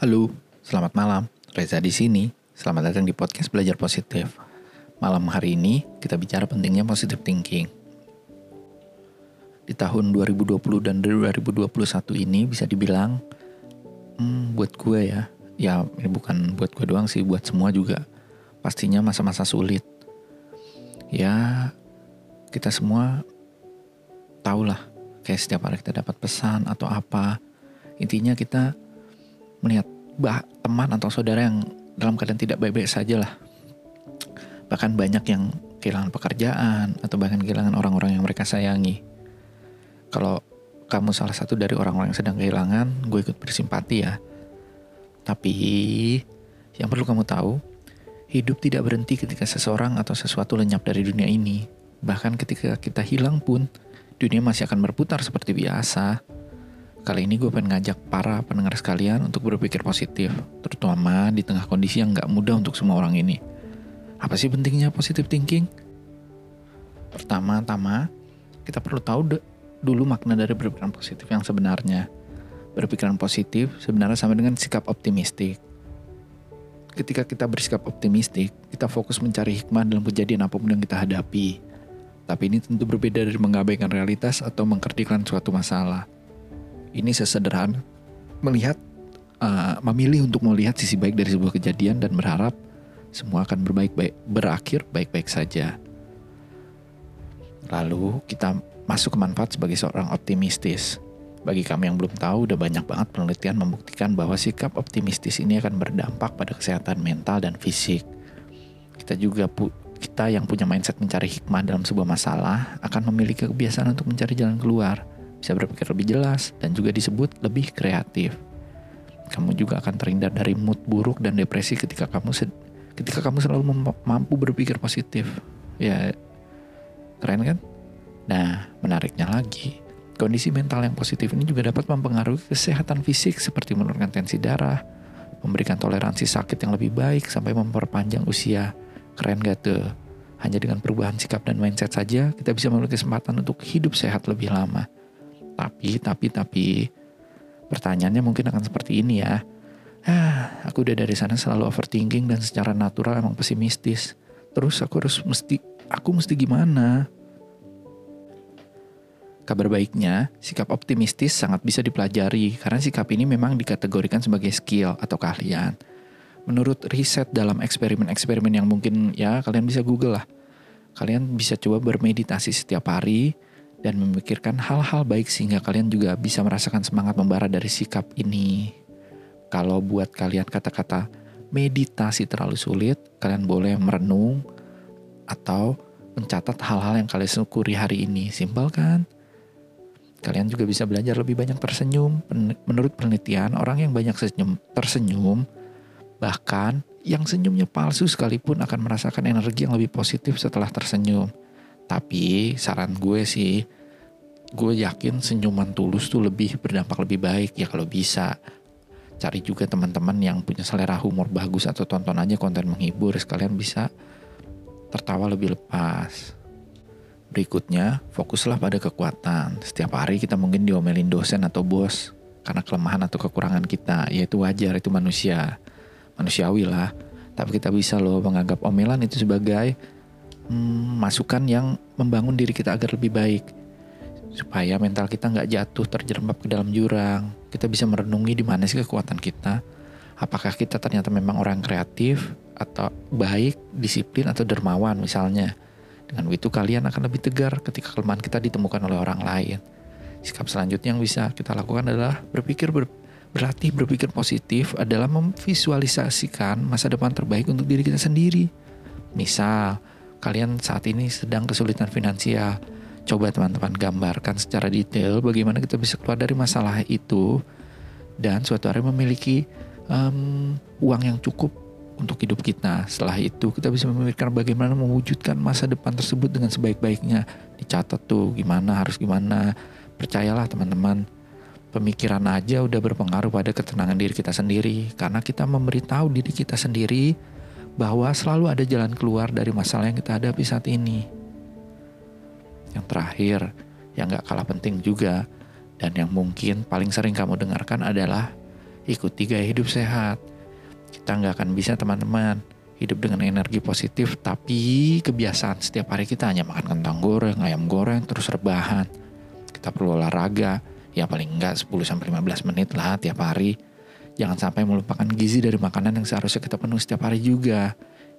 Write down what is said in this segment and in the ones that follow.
Halo, selamat malam. Reza di sini. Selamat datang di podcast Belajar Positif. Malam hari ini kita bicara pentingnya positive thinking. Di tahun 2020 dan 2021 ini bisa dibilang hmm, buat gue ya, ya ini bukan buat gue doang sih, buat semua juga. Pastinya masa-masa sulit. Ya, kita semua tahulah kayak setiap hari kita dapat pesan atau apa. Intinya kita melihat bah, teman atau saudara yang dalam keadaan tidak baik-baik saja lah. Bahkan banyak yang kehilangan pekerjaan atau bahkan kehilangan orang-orang yang mereka sayangi. Kalau kamu salah satu dari orang-orang yang sedang kehilangan, gue ikut bersimpati ya. Tapi yang perlu kamu tahu, hidup tidak berhenti ketika seseorang atau sesuatu lenyap dari dunia ini. Bahkan ketika kita hilang pun, dunia masih akan berputar seperti biasa. Kali ini gue pengen ngajak para pendengar sekalian untuk berpikir positif, terutama di tengah kondisi yang gak mudah untuk semua orang ini. Apa sih pentingnya positive thinking? Pertama-tama, kita perlu tahu dulu makna dari berpikiran positif yang sebenarnya. Berpikiran positif sebenarnya sama dengan sikap optimistik. Ketika kita bersikap optimistik, kita fokus mencari hikmah dalam kejadian apa pun yang kita hadapi. Tapi ini tentu berbeda dari mengabaikan realitas atau mengkerdikkan suatu masalah ini sesederhana melihat uh, memilih untuk melihat sisi baik dari sebuah kejadian dan berharap semua akan berbaik-baik berakhir baik-baik saja. Lalu kita masuk ke manfaat sebagai seorang optimistis. Bagi kami yang belum tahu, udah banyak banget penelitian membuktikan bahwa sikap optimistis ini akan berdampak pada kesehatan mental dan fisik. Kita juga pu kita yang punya mindset mencari hikmah dalam sebuah masalah akan memiliki kebiasaan untuk mencari jalan keluar bisa berpikir lebih jelas, dan juga disebut lebih kreatif. Kamu juga akan terhindar dari mood buruk dan depresi ketika kamu ketika kamu selalu mampu berpikir positif. Ya, keren kan? Nah, menariknya lagi, kondisi mental yang positif ini juga dapat mempengaruhi kesehatan fisik seperti menurunkan tensi darah, memberikan toleransi sakit yang lebih baik sampai memperpanjang usia. Keren gak tuh? Hanya dengan perubahan sikap dan mindset saja, kita bisa memiliki kesempatan untuk hidup sehat lebih lama. Tapi, tapi, tapi, pertanyaannya mungkin akan seperti ini ya. Ah, aku udah dari sana selalu overthinking dan secara natural emang pesimistis. Terus aku harus mesti, aku mesti gimana? Kabar baiknya, sikap optimistis sangat bisa dipelajari karena sikap ini memang dikategorikan sebagai skill atau keahlian. Menurut riset dalam eksperimen-eksperimen yang mungkin ya kalian bisa google lah. Kalian bisa coba bermeditasi setiap hari, dan memikirkan hal-hal baik sehingga kalian juga bisa merasakan semangat membara dari sikap ini. Kalau buat kalian kata-kata meditasi terlalu sulit, kalian boleh merenung atau mencatat hal-hal yang kalian syukuri hari ini. Simpel kan? Kalian juga bisa belajar lebih banyak tersenyum. Menurut penelitian, orang yang banyak senyum, tersenyum, bahkan yang senyumnya palsu sekalipun akan merasakan energi yang lebih positif setelah tersenyum. Tapi saran gue sih, gue yakin senyuman tulus tuh lebih berdampak lebih baik ya kalau bisa. Cari juga teman-teman yang punya selera humor bagus atau tonton aja konten menghibur sekalian bisa tertawa lebih lepas. Berikutnya, fokuslah pada kekuatan. Setiap hari kita mungkin diomelin dosen atau bos karena kelemahan atau kekurangan kita, yaitu wajar, itu manusia. Manusiawi lah. Tapi kita bisa loh menganggap omelan itu sebagai hmm, masukan yang membangun diri kita agar lebih baik. Supaya mental kita nggak jatuh terjerembab ke dalam jurang. Kita bisa merenungi di mana sih kekuatan kita. Apakah kita ternyata memang orang kreatif atau baik disiplin atau dermawan misalnya. Dengan itu kalian akan lebih tegar ketika kelemahan kita ditemukan oleh orang lain. Sikap selanjutnya yang bisa kita lakukan adalah berpikir ber, berlatih berpikir positif adalah memvisualisasikan masa depan terbaik untuk diri kita sendiri. Misal kalian saat ini sedang kesulitan finansial. Coba teman-teman gambarkan secara detail bagaimana kita bisa keluar dari masalah itu dan suatu hari memiliki um, uang yang cukup untuk hidup kita. Setelah itu kita bisa memikirkan bagaimana mewujudkan masa depan tersebut dengan sebaik-baiknya. Dicatat tuh gimana harus gimana. Percayalah teman-teman, pemikiran aja udah berpengaruh pada ketenangan diri kita sendiri karena kita memberitahu diri kita sendiri bahwa selalu ada jalan keluar dari masalah yang kita hadapi saat ini. Yang terakhir, yang gak kalah penting juga, dan yang mungkin paling sering kamu dengarkan adalah ikuti gaya hidup sehat. Kita nggak akan bisa teman-teman hidup dengan energi positif tapi kebiasaan setiap hari kita hanya makan kentang goreng, ayam goreng, terus rebahan. Kita perlu olahraga, ya paling enggak 10-15 menit lah tiap hari. Jangan sampai melupakan gizi dari makanan yang seharusnya kita penuhi setiap hari juga.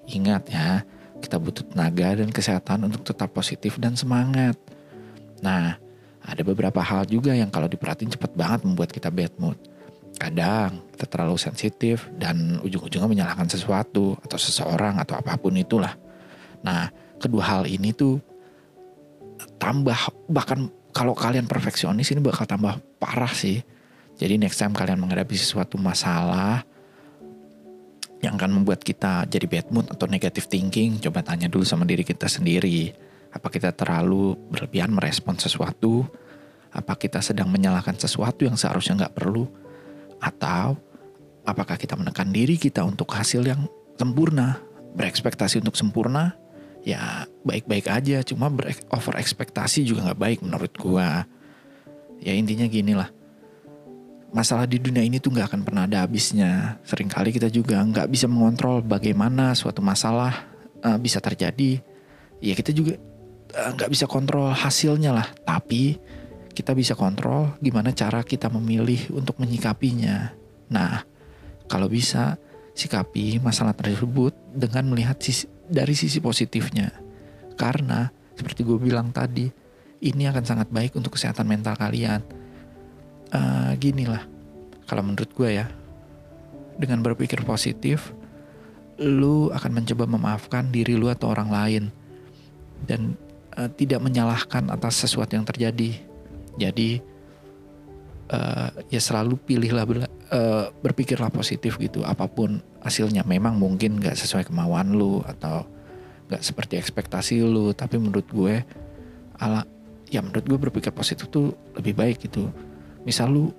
Ingat ya, kita butuh tenaga dan kesehatan untuk tetap positif dan semangat. Nah, ada beberapa hal juga yang kalau diperhatiin cepat banget membuat kita bad mood. Kadang kita terlalu sensitif dan ujung-ujungnya menyalahkan sesuatu atau seseorang atau apa pun itulah. Nah, kedua hal ini tuh tambah bahkan kalau kalian perfeksionis ini bakal tambah parah sih. Jadi next time kalian menghadapi sesuatu masalah yang akan membuat kita jadi bad mood atau negative thinking, coba tanya dulu sama diri kita sendiri. Apa kita terlalu berlebihan merespon sesuatu? Apa kita sedang menyalahkan sesuatu yang seharusnya nggak perlu? Atau apakah kita menekan diri kita untuk hasil yang sempurna, berekspektasi untuk sempurna? Ya baik-baik aja, cuma over ekspektasi juga nggak baik menurut gua. Ya intinya gini lah, masalah di dunia ini tuh nggak akan pernah ada habisnya. Seringkali kita juga nggak bisa mengontrol bagaimana suatu masalah uh, bisa terjadi. Ya kita juga eh, nggak uh, bisa kontrol hasilnya lah, tapi kita bisa kontrol gimana cara kita memilih untuk menyikapinya. Nah, kalau bisa sikapi masalah tersebut dengan melihat sisi, dari sisi positifnya. Karena seperti gue bilang tadi, ini akan sangat baik untuk kesehatan mental kalian. Uh, gini lah, kalau menurut gue ya, dengan berpikir positif, lu akan mencoba memaafkan diri lu atau orang lain dan uh, tidak menyalahkan atas sesuatu yang terjadi jadi uh, ya selalu pilihlah uh, berpikirlah positif gitu. Apa pun hasilnya memang mungkin gak sesuai kemauan lu atau gak seperti ekspektasi lu. Tapi menurut gue ala ya menurut gue berpikir positif tuh lebih baik gitu. Misal lu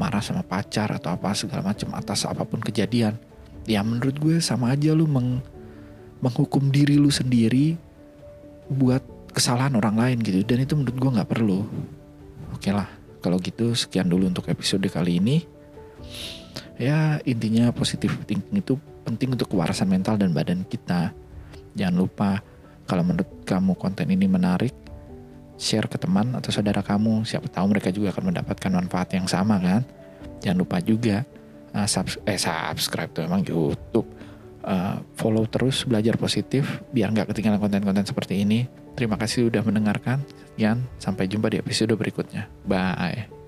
marah sama pacar atau apa segala macam atas apa pun kejadian. Ya menurut gue sama aja lu meng, menghukum diri lu sendiri buat kesalahan orang lain gitu dan itu menurut gue nggak perlu Oke lah, kalau gitu sekian dulu untuk episode kali ini. Ya intinya positif thinking itu penting untuk kewarasan mental dan badan kita. Jangan lupa kalau menurut kamu konten ini menarik, share ke teman atau saudara kamu. Siapa tahu mereka juga akan mendapatkan manfaat yang sama kan. Jangan lupa juga uh, subs eh, subscribe tuh emang YouTube. Uh, follow terus belajar positif biar nggak ketinggalan konten-konten seperti ini. Terima kasih sudah mendengarkan. Sekian, sampai jumpa di episode berikutnya. Bye.